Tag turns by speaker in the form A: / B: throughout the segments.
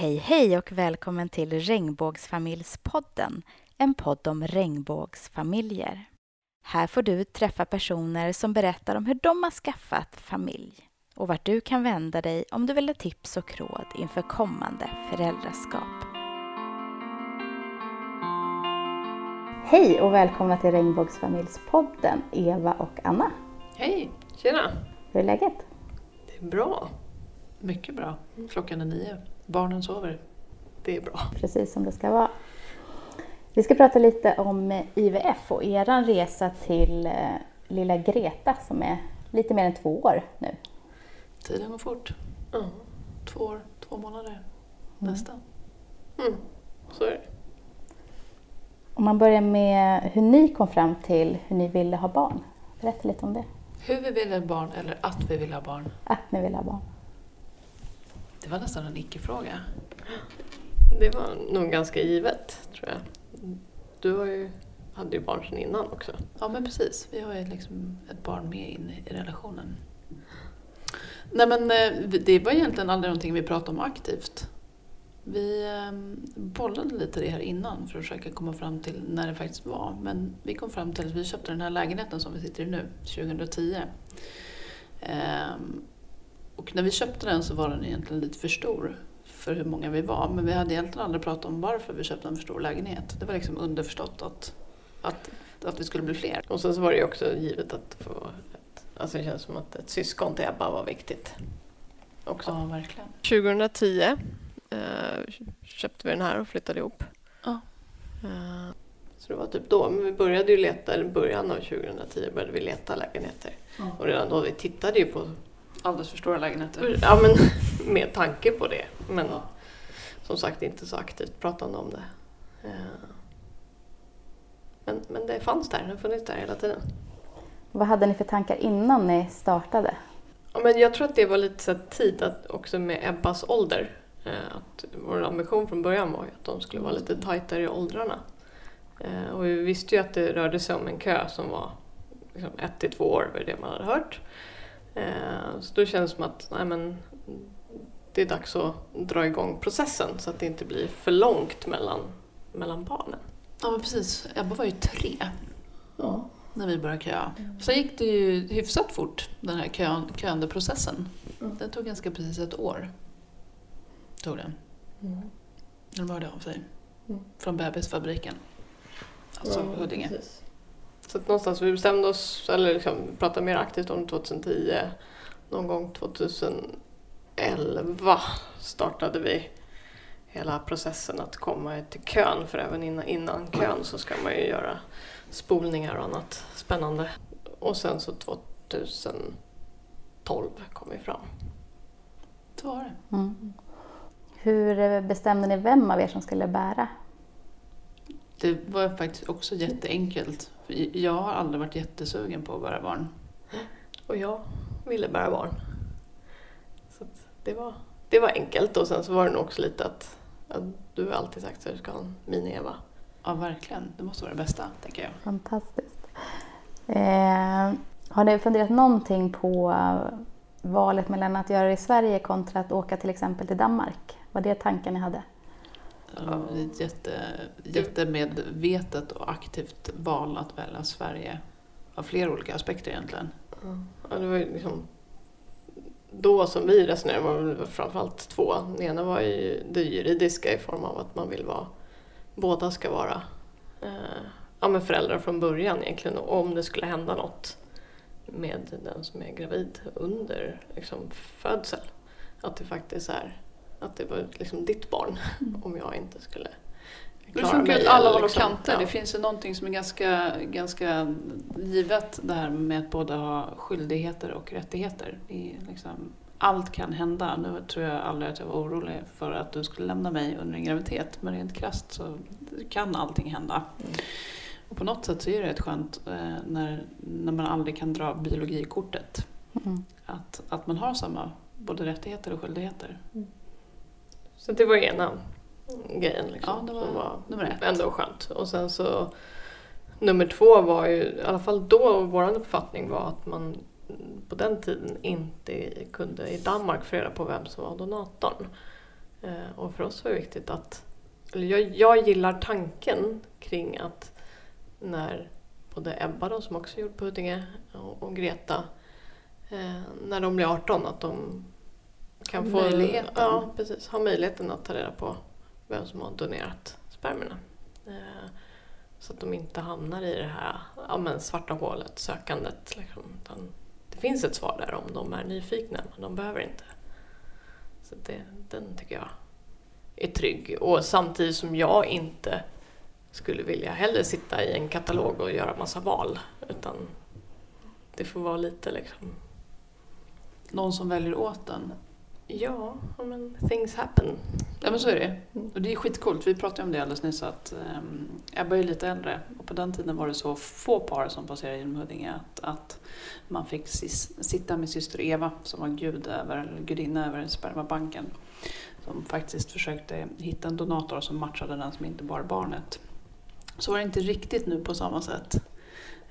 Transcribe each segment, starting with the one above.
A: Hej hej och välkommen till Regnbågsfamiljspodden, en podd om regnbågsfamiljer. Här får du träffa personer som berättar om hur de har skaffat familj och vart du kan vända dig om du vill ha tips och råd inför kommande föräldraskap. Hej och välkomna till Regnbågsfamiljspodden, Eva och Anna.
B: Hej! Tjena!
A: Hur är läget?
B: Det är bra. Mycket bra. Klockan är nio. Barnen sover. Det är bra.
A: Precis som det ska vara. Vi ska prata lite om IVF och er resa till eh, lilla Greta som är lite mer än två år nu.
B: Tiden går fort. Ja, två år, två månader. Nästan.
C: Mm, så är det.
A: Om man börjar med hur ni kom fram till hur ni ville ha barn. Berätta lite om det.
B: Hur vi vill ha barn eller att vi vill ha barn.
A: Att ni vill ha barn.
B: Det var nästan en icke-fråga.
C: Det var nog ganska givet, tror jag. Du har ju, hade ju barn sedan innan också.
B: Ja men precis, vi har ju liksom ett barn med in i relationen. Nej men eh, det var egentligen aldrig någonting vi pratade om aktivt. Vi eh, bollade lite det här innan för att försöka komma fram till när det faktiskt var. Men vi kom fram till att vi köpte den här lägenheten som vi sitter i nu, 2010. Och när vi köpte den så var den egentligen lite för stor för hur många vi var. Men vi hade egentligen aldrig pratat om varför vi köpte en för stor lägenhet. Det var liksom underförstått att, att, att vi skulle bli fler.
C: Och sen så var det ju också givet att få ett, alltså det känns som att ett syskon till Ebba var viktigt. Också.
B: Ja, verkligen.
C: 2010 eh, köpte vi den här och flyttade ihop.
B: Ja.
C: Eh, så det var typ då, men vi började ju leta, i början av 2010 började vi leta lägenheter. Och redan då vi tittade ju på,
B: Alldeles för stora lägenheter.
C: ja men med tanke på det. Men som sagt inte så aktivt pratande om det. Eh, Men, men det fanns där, det har funnits där hela tiden.
A: Vad hade ni för tankar innan ni startade?
C: Ja, men jag tror att det var lite så tid att också med Ebbas ålder. eh, Att vår ambition från början var att de skulle vara lite tajtare i åldrarna. Eh, Och vi visste ju att det rörde sig om en kö som var liksom ett till två år, var det man hade hört. Eh, Så då kändes det som att nej, men, det är dags att dra igång processen så att det inte blir för långt mellan, mellan barnen.
B: Ja men precis, Ebba var ju tre
C: Ja.
B: när vi började köa. Sen gick det ju hyfsat fort, den här kö, köandeprocessen.
C: Mm.
B: Det tog ganska precis ett år. Tog det. Den var det av sig.
C: Mm.
B: Från bebisfabriken. Alltså
C: Ja,
B: Huddinge.
C: precis. Så att någonstans vi bestämde oss, eller liksom pratade mer aktivt om 2010. Någon gång 2011 startade vi hela processen att komma till kön. För även innan, innan kön så ska man ju göra spolningar och annat spännande. Och sen så 2012 kom vi fram.
B: Så var det.
A: Mm. Hur bestämde ni vem av er som skulle bära?
B: Det var faktiskt också jätteenkelt. Jag har aldrig varit jättesugen på att bära barn.
C: Och jag ville bära barn. Så att det, var, det var enkelt och sen så var det nog också lite att, att du har alltid sagt att du ska ha en mini-Eva.
B: Ja, verkligen. Det måste vara det bästa, tänker jag.
A: Fantastiskt. Eh, har ni funderat någonting på eh, valet mellan att göra det i Sverige kontra att åka till exempel till Danmark? Var det tanken ni hade?
B: Ja, jätte, jättemedvetet och aktivt val att välja Sverige. Av flera olika aspekter egentligen.
C: Ja, det var liksom då som vi resonerade var det framförallt två. Den ena var ju det juridiska i form av att man vill vara, båda ska vara eh, ja, men föräldrar från början egentligen. Och om det skulle hända något med den som är gravid under liksom, födsel. Att det faktiskt är att det var liksom ditt barn om jag inte skulle
B: Det
C: klara
B: funkar ju
C: mig
B: åt alla håll och
C: liksom,
B: kanter.
C: ja.
B: Det finns ju någonting som är ganska, ganska givet det här med att båda ha skyldigheter och rättigheter. I liksom, allt kan hända. Nu tror jag aldrig att jag var orolig för att du skulle lämna mig under en graviditet. Men rent krasst så kan allting hända.
C: Mm.
B: Och på något sätt så är det rätt skönt eh, när, när man aldrig kan dra biologikortet.
A: Mm.
B: Att, att man har samma både rättigheter och skyldigheter.
C: Så det var ena grejen liksom,
B: Ja, det var
C: som var
B: nummer ett.
C: ändå skönt. Och sen så nummer två var ju, i alla fall då, vår uppfattning var att man på den tiden inte kunde i Danmark få reda på vem som var donatorn. Eh, och för oss var det viktigt att, eller jag, jag gillar tanken kring att när både Ebba då, som också gjort på Huddinge och, och Greta, eh, när de blir 18 att de kan få
B: Möjligheten.
C: Ja, precis, ha möjligheten att ta reda på vem som har donerat spermierna. Eh, så att de inte hamnar i det här ja, men svarta hålet, sökandet. Liksom. Det finns ett svar där om de är nyfikna, men de behöver inte. Så det, den tycker jag är trygg. Och samtidigt som jag inte skulle vilja heller sitta i en katalog och göra massa val. Utan det får vara lite liksom,
B: Någon som väljer åt den.
C: Ja, men things happen.
B: Ja men så är det.
C: Mm.
B: Och det är skitcoolt. Vi pratade om det alldeles nyss att um, Ebba är lite äldre och på den tiden var det så få par som passerade genom Huddinge att, att man fick sis, sitta med syster Eva som var gud över, eller gudinna över spermabanken. Som faktiskt försökte hitta en donator som matchade den som inte bar barnet. Så var det inte riktigt nu på samma sätt.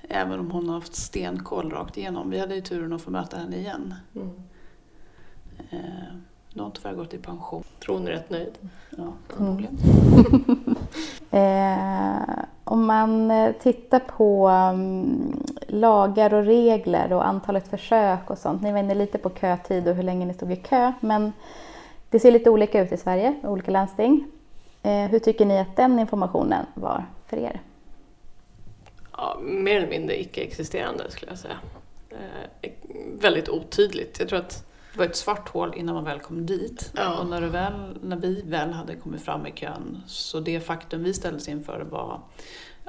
B: Även om hon har haft stenkoll rakt igenom. Vi hade ju turen att få möta henne igen.
C: Mm.
B: Eh, nu har hon tyvärr gått i pension.
C: Tror hon är rätt nöjd.
B: Ja, förmodligen.
A: Eh, om man eh, tittar på mm, lagar och regler och antalet försök och sånt. Ni var inne lite på kötid och hur länge ni stod i kö. Men det ser lite olika ut i Sverige, olika landsting. Eh, hur tycker ni att den informationen var för er?
C: Ja, mer eller mindre icke-existerande skulle jag säga. Eh, väldigt otydligt. Jag tror att
B: Det var ett svart hål innan man väl kom dit.
C: Ja.
B: Och när, väl, när vi väl hade kommit fram i kön, så det faktum vi ställdes inför var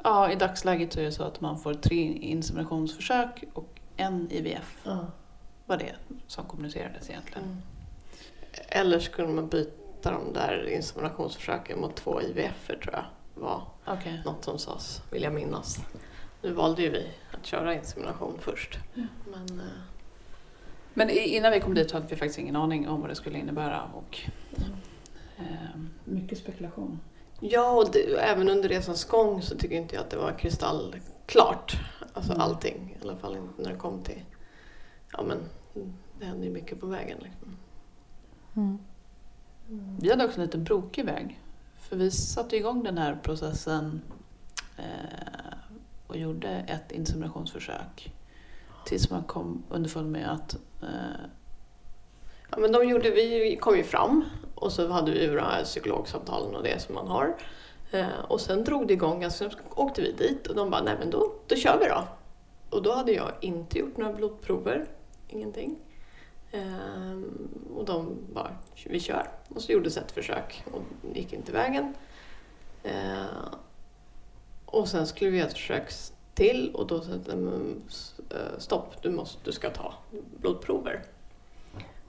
B: Ja, i dagsläget så är det så att man får tre inseminationsförsök och en IVF var det som kommunicerades egentligen.
C: Mm. Eller skulle man byta de där inseminationsförsöken mot två IVF tror jag var
B: Okej.
C: något som sades, vill jag minnas. Nu valde ju vi att köra insemination först. Men, eh,
B: Men innan vi kom dit hade vi faktiskt ingen aning om vad det skulle innebära och eh, mycket spekulation.
C: ja, och det, även under resans gång så tycker inte jag att det var kristallklart. Alltså
B: Mm.
C: allting, i alla fall inte när det kom till... Ja men, det hände ju mycket på vägen. Liksom.
B: Vi hade också en lite brokig väg. För vi satte igång den här processen eh, och gjorde ett inseminationsförsök. Tills man kom underfund med att eh,
C: Ja, men de gjorde, vi kom ju fram och så hade vi våra psykologsamtalen och det som man har. Eh, och sen drog det igång, alltså, sen åkte vi dit och de bara, nej men då, då kör vi då. Och då hade jag inte gjort några blodprover, ingenting. Ehm, och de bara, vi kör. Och så gjordes ett försök och det gick inte vägen. Ehm, och sen skulle vi göra ett försök till och då mm, sa de, "Men, s- eh, stopp, du, måste, du ska ta blodprover.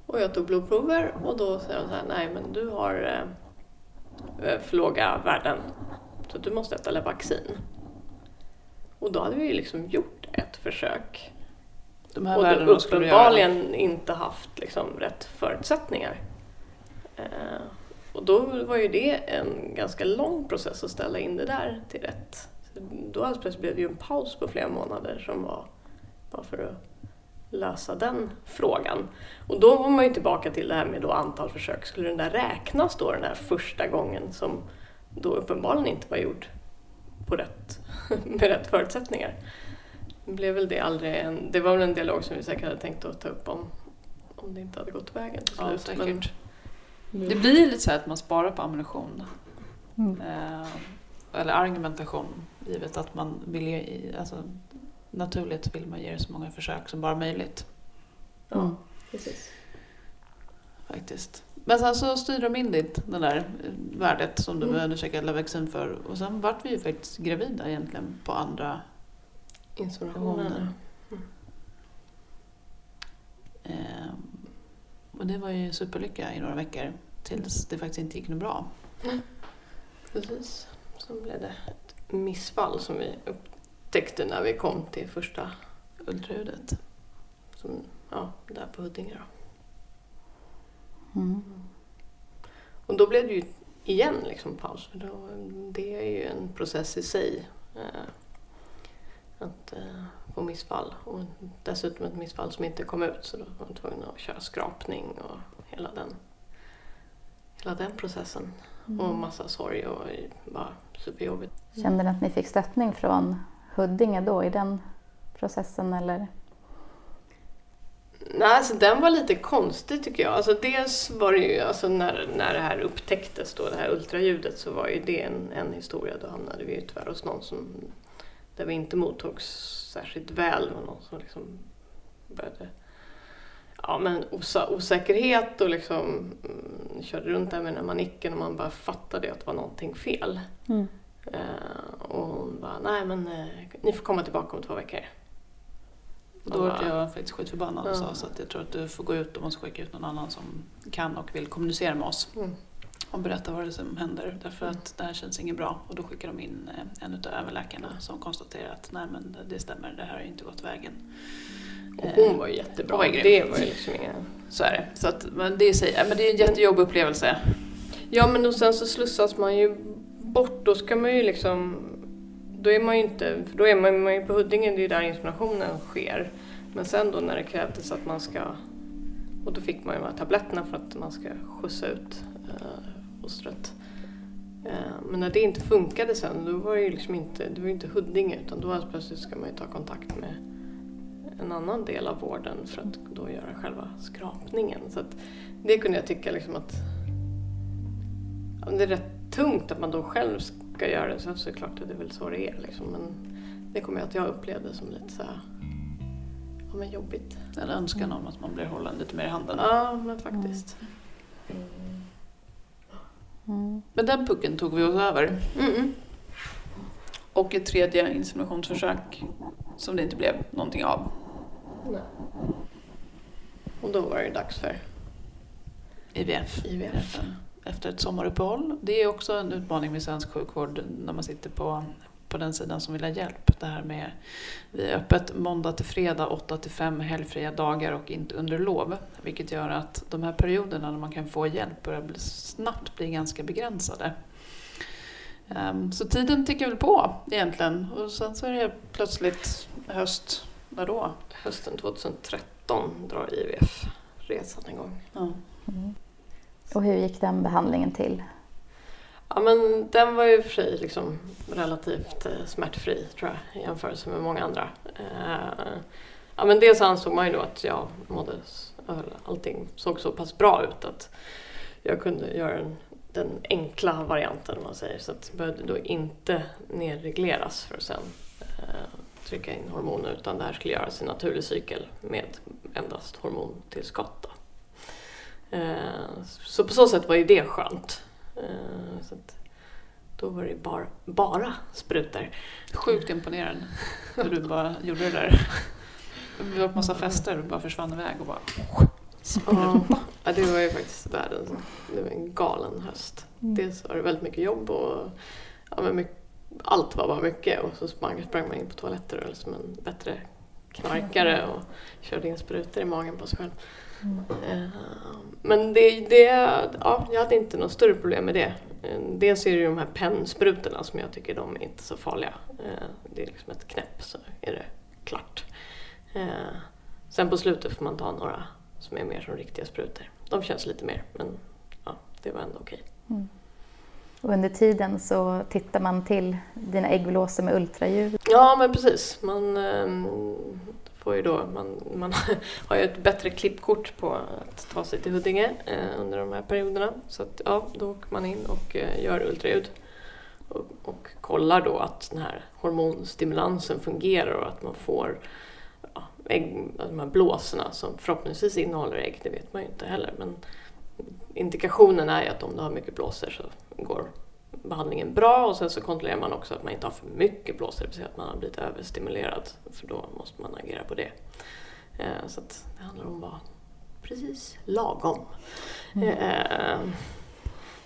C: Och jag tog blodprover och då säger de så här, nej men du har eh, eh, för låga värden så du måste äta Levaxin. Och då hade vi ju liksom gjort ett försök
B: de här
C: och
B: värdena
C: då uppenbarligen inte haft liksom rätt förutsättningar. Och då var ju det en ganska lång process att ställa in det där till rätt. Så då alldeles plötsligt blev det ju en paus på flera månader som var bara för att lösa den frågan. Och då var man ju tillbaka till det här med då antal försök. Skulle den där räknas då den där första gången som då uppenbarligen inte var gjord på rätt, med rätt förutsättningar? Det blev väl det aldrig en, det var väl en dialog som vi säkert hade tänkt att ta upp om, om det inte hade gått vägen till
B: Ja,
C: slut.
B: säkert.
C: Men,
B: Det blir lite så här att man sparar på ammunition.
A: Mm.
B: Eh, eller argumentation, givet att man vill alltså, naturligt vill man ge det så många försök som bara möjligt.
C: ja,
A: Mm.
C: precis.
B: Faktiskt. Men sen så styrde de in dit, det där eh, värdet som du
C: Mm.
B: behövde käka Levaxin för. Och sen vart vi ju faktiskt gravida egentligen på andra
C: Inseminationen.
B: Hormoner. Eh, och det var ju superlycka i några veckor tills det faktiskt inte gick något bra.
C: Precis. Sen blev det ett missfall som vi upptäckte när vi kom till första,
B: Ultraljudet.
C: som, ja, där på Huddinge. Då.
A: Mm.
C: Och då blev det ju igen liksom paus. För då, det är ju en process i sig. Eh, att eh, få missfall. Och dessutom ett missfall som inte kom ut. Så då var man tvungen att köra skrapning och hela den, hela den processen. Och massa sorg och bara superjobbigt.
A: Kände ni att ni fick stöttning från Huddinge då i den processen eller?
C: Nej, alltså den var lite konstig tycker jag. Alltså dels var det ju, alltså när, när det här upptäcktes då, det här ultraljudet, så var ju det en, en historia. Då hamnade vi ju tyvärr hos någon som, där vi inte mottogs särskilt väl. Var någon som liksom började, ja men osa, osäkerhet och liksom mm, körde runt där med den här manicken och man bara fattade att det var någonting fel.
A: Mm.
C: Eh, och hon bara, nej men eh, ni får komma tillbaka om två veckor.
B: Och då var jag faktiskt skitförbannad och sa så att jag tror att du får gå ut och måste skicka ut någon annan som kan och vill kommunicera med oss
C: Mm.
B: och berätta vad det är som händer. Därför att det här känns inget bra. Och då skickar de in eh, en av överläkarna som konstaterar att nej men det stämmer, det här har inte gått vägen.
C: Och hon var ju jättebra.
B: Var
C: det var ju liksom inga...
B: Så är det. Så att, men, det är, men det är en jättejobbig upplevelse.
C: Ja men och sen så slussas man ju bort. Då ska man ju liksom... Då är man ju inte... För då är man, man är ju på Huddinge, det är ju där inseminationen sker. Men sen då när det krävdes att man ska... Och då fick man ju de här tabletterna för att man ska skjutsa ut eh, fostret. Eh, men när det inte funkade sen, då var det ju liksom inte, det var ju inte Huddinge utan då alltså plötsligt ska man ju ta kontakt med en annan del av vården för att då göra själva skrapningen. Så att det kunde jag tycka liksom att ja, det är rätt tungt att man då själv ska göra det. Sen så är det klart att det är väl så det är liksom. Men det kommer jag att jag upplevde som lite så här, ja men jobbigt.
B: En önskan om att man blir hållen lite mer i handen.
C: Ja men faktiskt.
A: Mm.
B: Men den pucken tog vi oss över.
C: Mm.
B: Och ett tredje inseminationsförsök som det inte blev någonting av.
C: Nej. Och då var det dags för
B: IVF.
C: IVF.
B: Efter, ett sommaruppehåll. Det är också en utmaning med svensk sjukvård när man sitter på, på den sidan som vill ha hjälp. Det här med vi är öppet måndag till fredag, 8 till 5 helgfria dagar och inte under lov. Vilket gör att de här perioderna när man kan få hjälp börjar bli, snabbt bli ganska begränsade. Ehm, så tiden tickar väl på egentligen. Och sen så är det plötsligt höst. När då?
C: Hösten 2013 drar IVF resan igång.
B: Ja.
A: Mm. Och hur gick den behandlingen till?
C: Ja men den var ju i och för sig liksom relativt eh, smärtfri tror jag i jämförelse med många andra. Eh, ja men dels ansåg man ju då att jag mådde, eller alltså, allting såg så pass bra ut att jag kunde göra den, den enkla varianten om man säger. Så att det behövde då inte nedregleras för att sen eh, trycka in hormoner utan det här skulle göras i naturlig cykel med endast hormontillskott. Då. Eh, så på så sätt var ju det skönt. Eh, Så då var det bara, bara sprutor.
B: Sjukt imponerad hur du bara gjorde det där. Vi var på massa fester och bara försvann iväg och bara...
C: Ja, det var ju faktiskt världens, det var en galen höst.
A: Mm.
C: Dels var det väldigt mycket jobb och ja, men mycket, allt var bara mycket och så sprang, sprang man in på toaletter och liksom en bättre knarkare och körde in sprutor i magen på sig själv.
A: Mm.
C: Men det, det, ja, jag hade inte något större problem med det. Eh, Dels är det ju de här pennsprutorna som jag tycker de är inte så farliga. Eh, Det är liksom ett knäpp så är det klart. Sen på slutet får man ta några som är mer som riktiga sprutor. De känns lite mer men ja, det var ändå okej.
A: Mm. Och under tiden så tittar man till dina äggblåsor med ultraljud.
C: Ja men precis. Man ehm, får ju då, man, man har ju ett bättre klippkort på att ta sig till Huddinge eh, under de här perioderna. Så att, ja, då åker man in och eh, gör ultraljud. Och, och kollar då att den här hormonstimulansen fungerar och att man får ja, ägg, de här blåsorna som förhoppningsvis innehåller ägg, det vet man ju inte heller. Men indikationen är ju att om du har mycket blåsor så går behandlingen bra och sen så kontrollerar man också att man inte har för mycket blåsor, det vill säga att man har blivit överstimulerad för då måste man agera på det. Eh, Så det handlar om att vara precis lagom. Eh,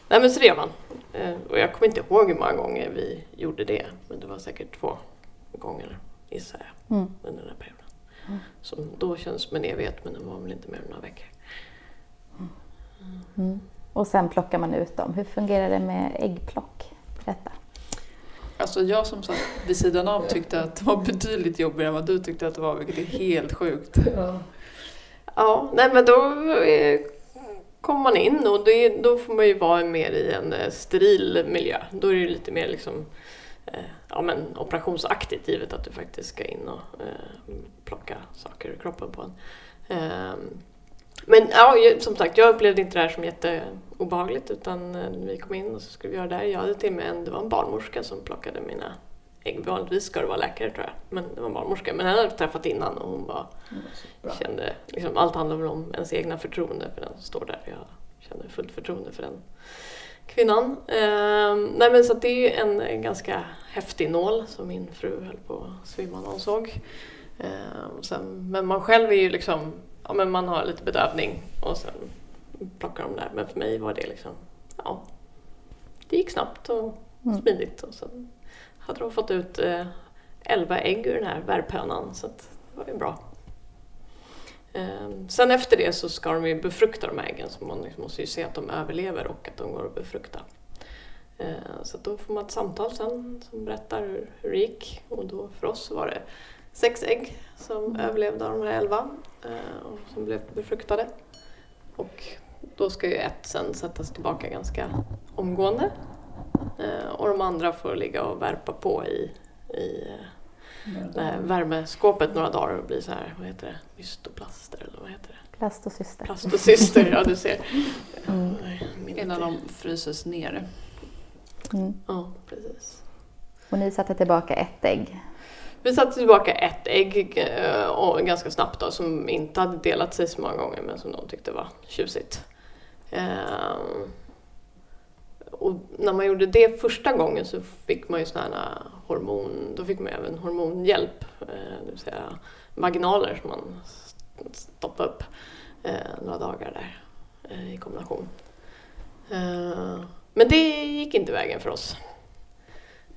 C: nej men så det gör man. Eh, Och jag kommer inte ihåg hur många gånger vi gjorde det, men det var säkert två gånger gissar jag
A: Mm.
C: under den här perioden.
A: Mm.
C: Som då känns som en evighet men den var väl inte mer än några veckor.
A: Mm. Och sen plockar man ut dem. Hur fungerar det med äggplock? Berätta.
B: Alltså jag som satt vid sidan av tyckte att det var betydligt jobbigare än vad du tyckte att det var, vilket är helt sjukt.
C: Ja, nej men då eh, kommer man in och det, då får man ju vara mer i en eh, steril miljö. Då är det ju lite mer liksom, eh, ja, men operationsaktigt givet att du faktiskt ska in och plocka saker ur kroppen på en. Men ja, som sagt, jag upplevde inte det här som jätteobehagligt utan eh, vi kom in och så skulle vi göra det här. Jag hade till och med en, det var en barnmorska som plockade mina ägg. Vanligtvis ska det vara läkare tror jag, men det var en barnmorska. Men henne hade jag träffat innan och hon var kände, liksom, allt handlar väl om ens egna förtroende för den som står där. Jag kände fullt förtroende för den kvinnan. Ehm, nej men så det är en, en ganska häftig nål som min fru höll på att svimma när hon såg. Ehm, sen, men man själv är ju liksom, ja men man har lite bedövning och sen plockar de där. Men för mig var det liksom, ja, det gick snabbt och
A: Mm.
C: smidigt. Och sen hade de fått ut eh, 11 ägg ur den här värphönan så det var ju bra. Ehm, Sen efter det så ska de ju befrukta de här äggen så man liksom måste ju se att de överlever och att de går att befrukta. Ehm, Så då får man ett samtal sen som berättar hur, hur det gick och då för oss var det sex ägg som överlevde av de här elva eh, och som blev befruktade. Och då ska ju ett sen sättas tillbaka ganska omgående Eh, och de andra får ligga och värpa på i, i eh, värmeskåpet några dagar och bli så här, vad heter det, mystoplaster eller vad heter det?
A: Plast och syster.
C: Plastocyster, ja du ser.
A: Mm.
B: Innan
C: är-
B: de fryses ner.
A: Mm.
C: Ja, precis.
A: Och ni satte tillbaka ett ägg.
C: Vi satte tillbaka ett ägg eh, och ganska snabbt då, som inte hade delat sig så många gånger men som de tyckte var tjusigt. Eh, och när man gjorde det första gången så fick man ju sådana här hormon, då fick man även hormonhjälp, eh, det vill säga vaginaler som man stoppade upp några dagar där i kombination. Men det gick inte vägen för oss.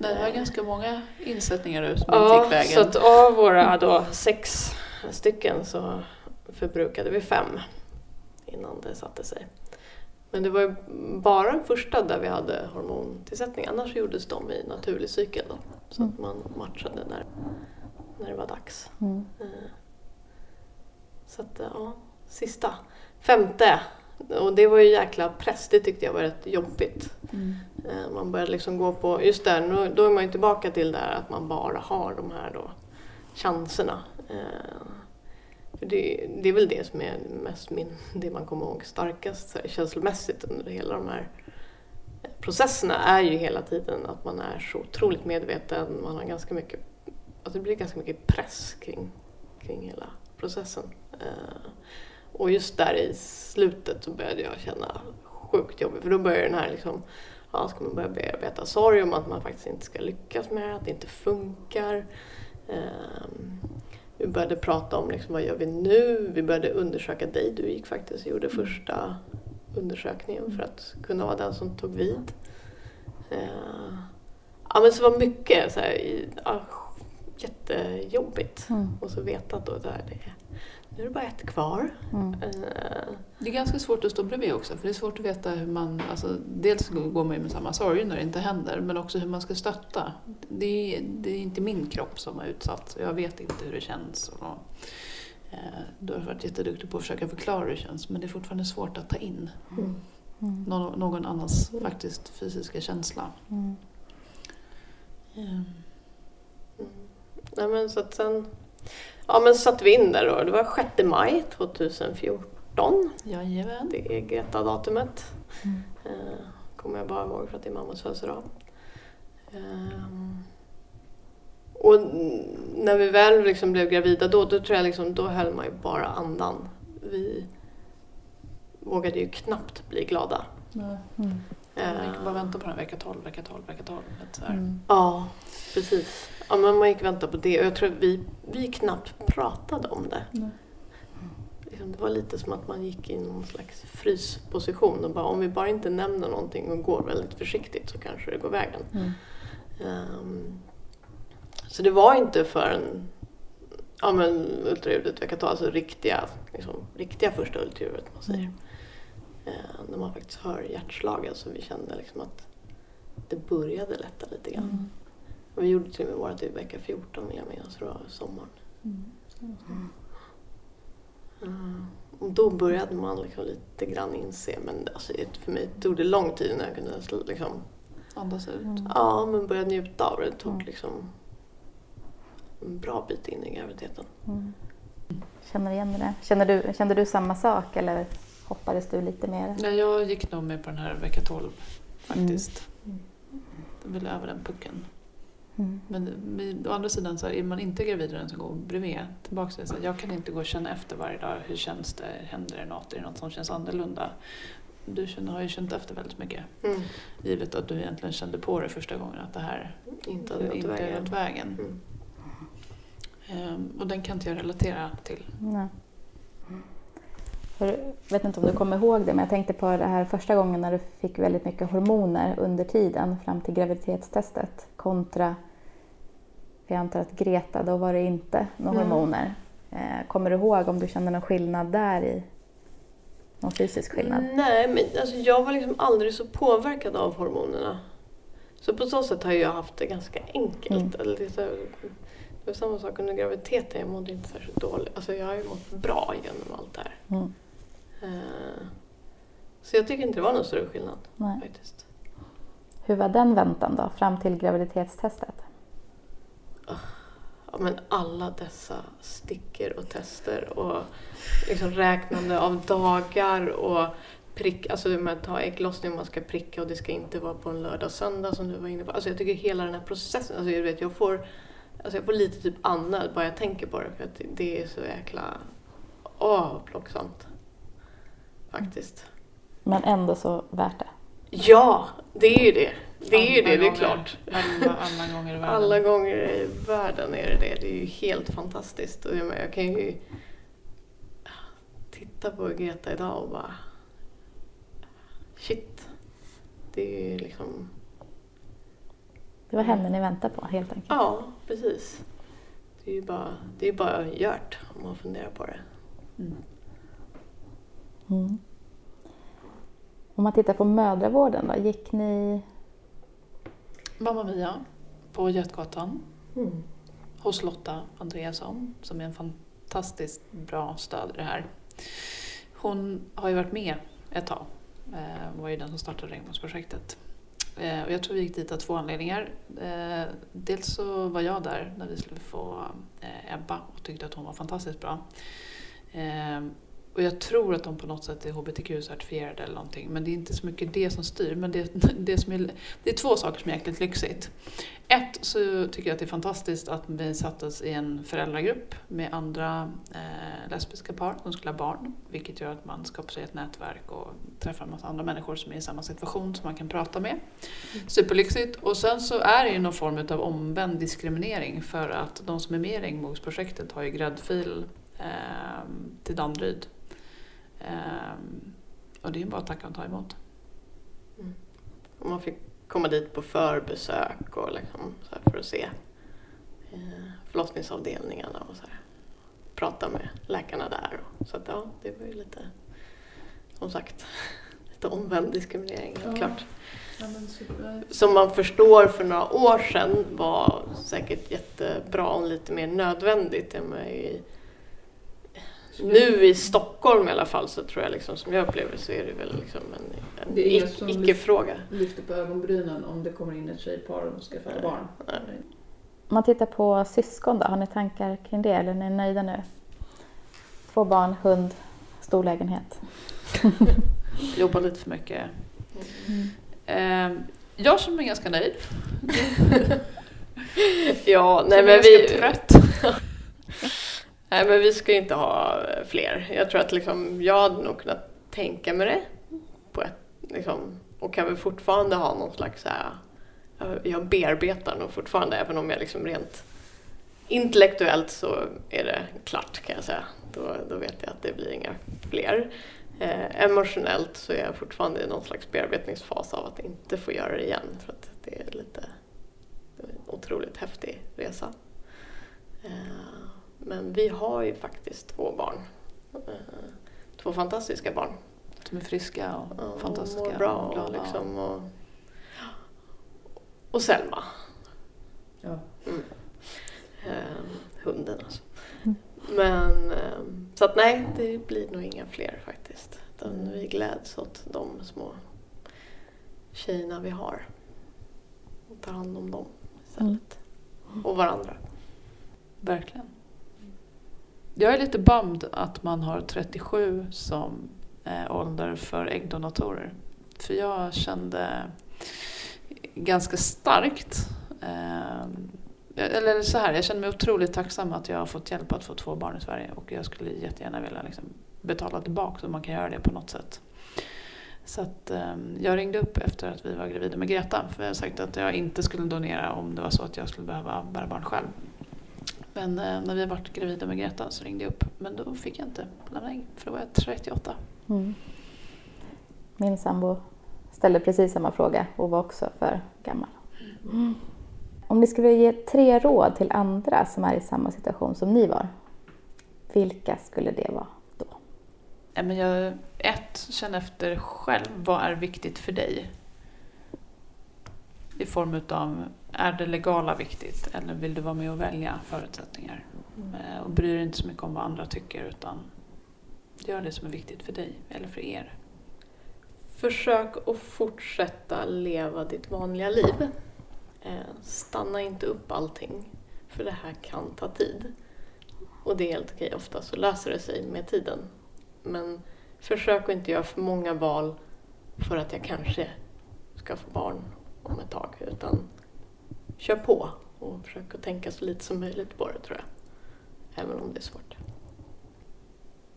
B: Det var ganska många insättningar nu som inte
C: Ja,
B: gick vägen.
C: så att av våra då sex stycken så förbrukade vi fem innan det satte sig. Men det var ju bara den första där vi hade hormontillsättning, annars gjordes de i naturlig cykel då. Så att man matchade när, när det var dags.
A: Mm.
C: Eh, Så att, ja, sista. Femte. Och det var ju jäkla press, det tyckte jag var rätt jobbigt.
B: Mm.
C: Eh, Man började liksom gå på, just där, nu- då är man ju tillbaka till där att man bara har de här då chanserna. Eh, det, det är väl det som är mest min, det man kommer ihåg starkast här, känslomässigt under hela de här eh, processerna är ju hela tiden att man är så otroligt medveten, man har ganska mycket, alltså det blir ganska mycket press kring, kring hela processen. Och just där i slutet så började jag känna sjukt jobbigt för då börjar den här liksom ja, ska man börja bearbeta sorg om att man faktiskt inte ska lyckas med det, att det inte funkar. Ehm, vi började prata om liksom, vad gör vi nu? Vi började undersöka dig. Du gick faktiskt och gjorde första undersökningen för att kunna vara den som tog vid. Ehm, ja, men så var mycket så här, ja, jättejobbigt.
A: Mm.
C: Och så veta att då, så här, det, nu är det bara ett kvar.
A: Mm.
C: Ehm,
B: Det är ganska svårt att stå bredvid också för det är svårt att veta hur man, alltså dels går man ju med samma sorg när det inte händer men också hur man ska stötta. Det är, det är inte min kropp som har utsatts och jag vet inte hur det känns. Och, eh, du har varit jätteduktig på att försöka förklara hur det känns men det är fortfarande svårt att ta in
C: mm.
A: Mm.
B: någon, någon annans faktiskt fysiska känsla.
A: Mm.
B: Eh,
C: Mm. Nej, men så att sen ja, men satte vi in där då. Det var 6 maj 2014.
B: Jajamän.
C: Det är Greta-datumet.
A: Mm.
C: Eh, kommer jag bara ihåg för att det är mammas födelsedag. Ehm, och när vi väl liksom blev gravida då, då tror jag liksom, då höll man ju bara andan. Vi vågade ju knappt bli glada.
A: Mm.
B: Man gick
C: Eh,
B: bara vänta på den vecka 12, vecka 12, vecka 12. vet, Så här.
A: Mm.
C: Ja, precis. Ja, men man gick och väntade på det och jag tror vi, vi knappt pratade om det.
B: Nej.
C: Liksom, Det var lite som att man gick i någon slags frysposition och bara om vi bara inte nämner någonting och går väldigt försiktigt så kanske det går vägen.
A: Mm.
C: Ehm, så det var inte förrän ja, men ultraljudet vecka 12, alltså riktiga, liksom, riktiga första ultraljudet man säger.
A: Mm.
C: Eh, när man faktiskt hör hjärtslagen så vi kände liksom att det började lätta lite grann.
A: Mm.
C: Vi gjorde till och med vårt i vecka 14 vill jag minnas, det var sommaren.
A: Mm.
C: Mm. och då började man liksom lite grann inse, men alltså, för mig tog det lång tid innan jag kunde liksom,
B: Andas ut.
A: Mm.
C: ja, men börja njuta av det. Det tog
A: Mm.
C: liksom en bra bit in i graviditeten.
A: Mm. Känner igen det? Känner du, kände du samma sak eller hoppades du lite mer?
B: Nej, jag gick nog med på den här vecka 12 faktiskt.
A: Mm.
B: Jag ville över den pucken.
A: Mm.
B: Men men å andra sidan så här, är man inte gravid och den som går bredvid tillbaka till det, så här, jag kan inte gå och känna efter varje dag. Hur känns det? Händer det något? Är det något som känns annorlunda? Du känner, har ju känt efter väldigt mycket.
C: Mm.
B: Givet att du egentligen kände på det första gången att det här
C: Inte hade gått vägen.
B: vägen.
C: Mm.
B: Ehm, och den kan inte jag relatera till.
A: Nej. Jag vet inte om du kommer ihåg det, men jag tänkte på det här första gången när du fick väldigt mycket hormoner under tiden fram till graviditetstestet kontra, jag antar att Greta, då var det inte några
C: Mm.
A: hormoner. Eh, kommer du ihåg om du kände någon skillnad där i någon fysisk skillnad?
C: Nej, men alltså, jag var liksom aldrig så påverkad av hormonerna. Så på så sätt har jag haft det ganska enkelt.
A: Mm.
C: Eller det, är så, det var samma sak under graviditeten, jag mådde inte särskilt dåligt. Alltså jag har ju mått bra genom allt det här.
A: Mm.
C: Eh, Så jag tycker inte det var någon större skillnad
A: Nej.
C: faktiskt.
A: Hur var den väntan då, fram till graviditetstestet?
C: Ja, men alla dessa stickor och tester och liksom räknande av dagar och prick, alltså med att ta ägglossning, man ska pricka och det ska inte vara på en lördag och söndag som du var inne på. Alltså jag tycker hela den här processen, alltså jag vet jag får, alltså jag får lite typ andnöd bara jag tänker på det för att det är så jäkla, åh plågsamt. Faktiskt.
A: Men ändå så värt det.
C: Ja, det är ju det. Det är ju det, det är klart.
B: Alla, alla gånger i världen.
C: Alla gånger i världen är det det. Det är ju helt fantastiskt. Och jag, menar, jag kan ju titta på Greta idag och bara... Shit. Det är ju liksom...
A: Det var henne ni väntade på helt enkelt.
C: Ja, precis. Det är ju bara, det är bara gjort om man funderar på det.
B: Mm.
A: Mm. Om man tittar på mödravården då, gick ni...
B: Mamma Mia på Götgatan
C: Mm.
B: hos Lotta Andreasson som är en fantastiskt bra stöd i det här. Hon har ju varit med ett tag. Eh, Hon var ju den som startade Regnbågsprojektet. Eh, Och jag tror vi gick dit av två anledningar. Eh, Dels så var jag där när vi skulle få Ebba och tyckte att hon var fantastiskt bra. Och jag tror att de på något sätt är hbtq-certifierade eller någonting. Men det är inte så mycket det som styr. Men det, det, som är, det är två saker som är jäkligt lyxigt. Ett så tycker jag att det är fantastiskt att vi sattes i en föräldragrupp med andra eh, lesbiska par som skulle ha barn. Vilket gör att man skapar sig ett nätverk och träffar en massa andra människor som är i samma situation som man kan prata med. Superlyxigt. Och sen så är det ju någon form av omvänd diskriminering för att de som är med i Regnbågsprojektet har ju gräddfil eh, till Danderyd. Eh, och det är bara att tacka och ta emot.
C: Och man fick komma dit på förbesök och liksom för att se eh, förlossningsavdelningarna och så här. Prata med läkarna där. Och, så att ja, det var ju lite, som sagt, lite omvänd diskriminering helt klart. Som man förstår för några år sedan var säkert jättebra och lite mer nödvändigt. Jag menar, i, nu i Stockholm i alla fall så tror jag liksom, som jag upplever så är det väl liksom en, en
D: Det är
C: ic-
D: som
C: icke-fråga.
D: lyfter på ögonbrynen om det kommer in ett tjejpar och ska föda barn.
A: Om man tittar på syskon då, har ni tankar kring det eller är ni nöjda nu? Två barn, hund, stor lägenhet.
B: Jobbar lite för mycket. Eh, jag känner mig ganska nöjd.
C: Ja, nej men
B: är
C: vi...
B: ganska trött.
C: Nej men vi ska ju inte ha eh, fler. Jag tror att liksom, jag hade nog kunnat tänka mig det. På ett, liksom, och kan väl fortfarande ha någon slags så här, jag- jag bearbetar nog fortfarande även om jag liksom rent intellektuellt så är det klart kan jag säga. Då, då vet jag att det blir inga fler. Eh, emotionellt så är jag fortfarande i någon slags bearbetningsfas av att inte få göra det igen för att det är lite det är en otroligt häftig resa. Eh, men vi har ju faktiskt två barn. Eh, två fantastiska barn.
B: De är friska och
C: och
B: fantastiska.
C: Mår bra
B: och glada.
C: och liksom. Och, och Selma.
D: Ja.
C: Mm. Eh, hunden alltså.
A: Mm.
C: Men eh, Så att nej, det blir nog inga fler faktiskt. Utan vi gläds åt de små tjejerna vi har. Och tar hand om dem istället. Och varandra.
B: Verkligen. Jag är lite bummed att man har 37 som eh, ålder för äggdonatorer. För jag kände ganska starkt eh, eller så här, jag känner mig otroligt tacksam att jag har fått hjälp att få två barn i Sverige och jag skulle jättegärna vilja liksom betala tillbaka om man kan göra det på något sätt. Så att, eh, jag ringde upp efter att vi var gravida med Greta för jag har sagt att jag inte skulle donera om det var så att jag skulle behöva bära barn själv. Men eh, när vi varit gravida med Greta så ringde jag upp men då fick jag inte lämna ägg för då var jag 38.
A: Mm. Min sambo ställde precis samma fråga och var också för gammal. Mm. Om ni skulle ge tre råd till andra som är i samma situation som ni var, vilka skulle det vara då?
B: Men jag, ett, känn efter själv. Vad är viktigt för dig? I form utav, är det legala viktigt eller vill du vara med och välja förutsättningar? Mm. Eh, och bry dig inte så mycket om vad andra tycker utan gör det som är viktigt för dig eller för er.
C: Försök att fortsätta leva ditt vanliga liv. Eh, stanna inte upp allting, för det här kan ta tid. Och det är helt okej, ofta så löser det sig med tiden. Men försök att inte göra för många val för att jag kanske ska få barn om ett tag, utan kör på och försök att tänka så lite som möjligt på det tror jag. Även om det är svårt.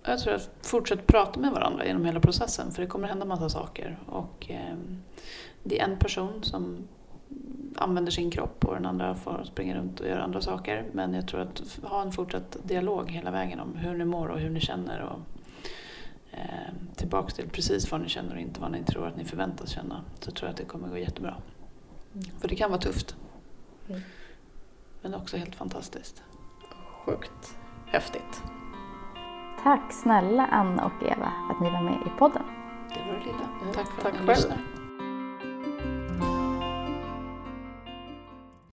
B: Jag tror att fortsätt prata med varandra genom hela processen för det kommer hända massa saker. Och eh, det är en person som använder sin kropp och den andra får springa runt och göra andra saker. Men jag tror att ha en fortsatt dialog hela vägen om hur ni mår och hur ni känner. Och, eh, tillbaks till precis vad ni känner och inte vad ni tror att ni förväntas känna. Så tror jag att det kommer gå jättebra. Mm. För det kan vara tufft. Mm. Men också helt fantastiskt.
C: Sjukt häftigt.
A: Tack snälla Anna och Eva för att ni var med i podden.
B: Det var det lilla.
C: Tack för att ni lyssnade.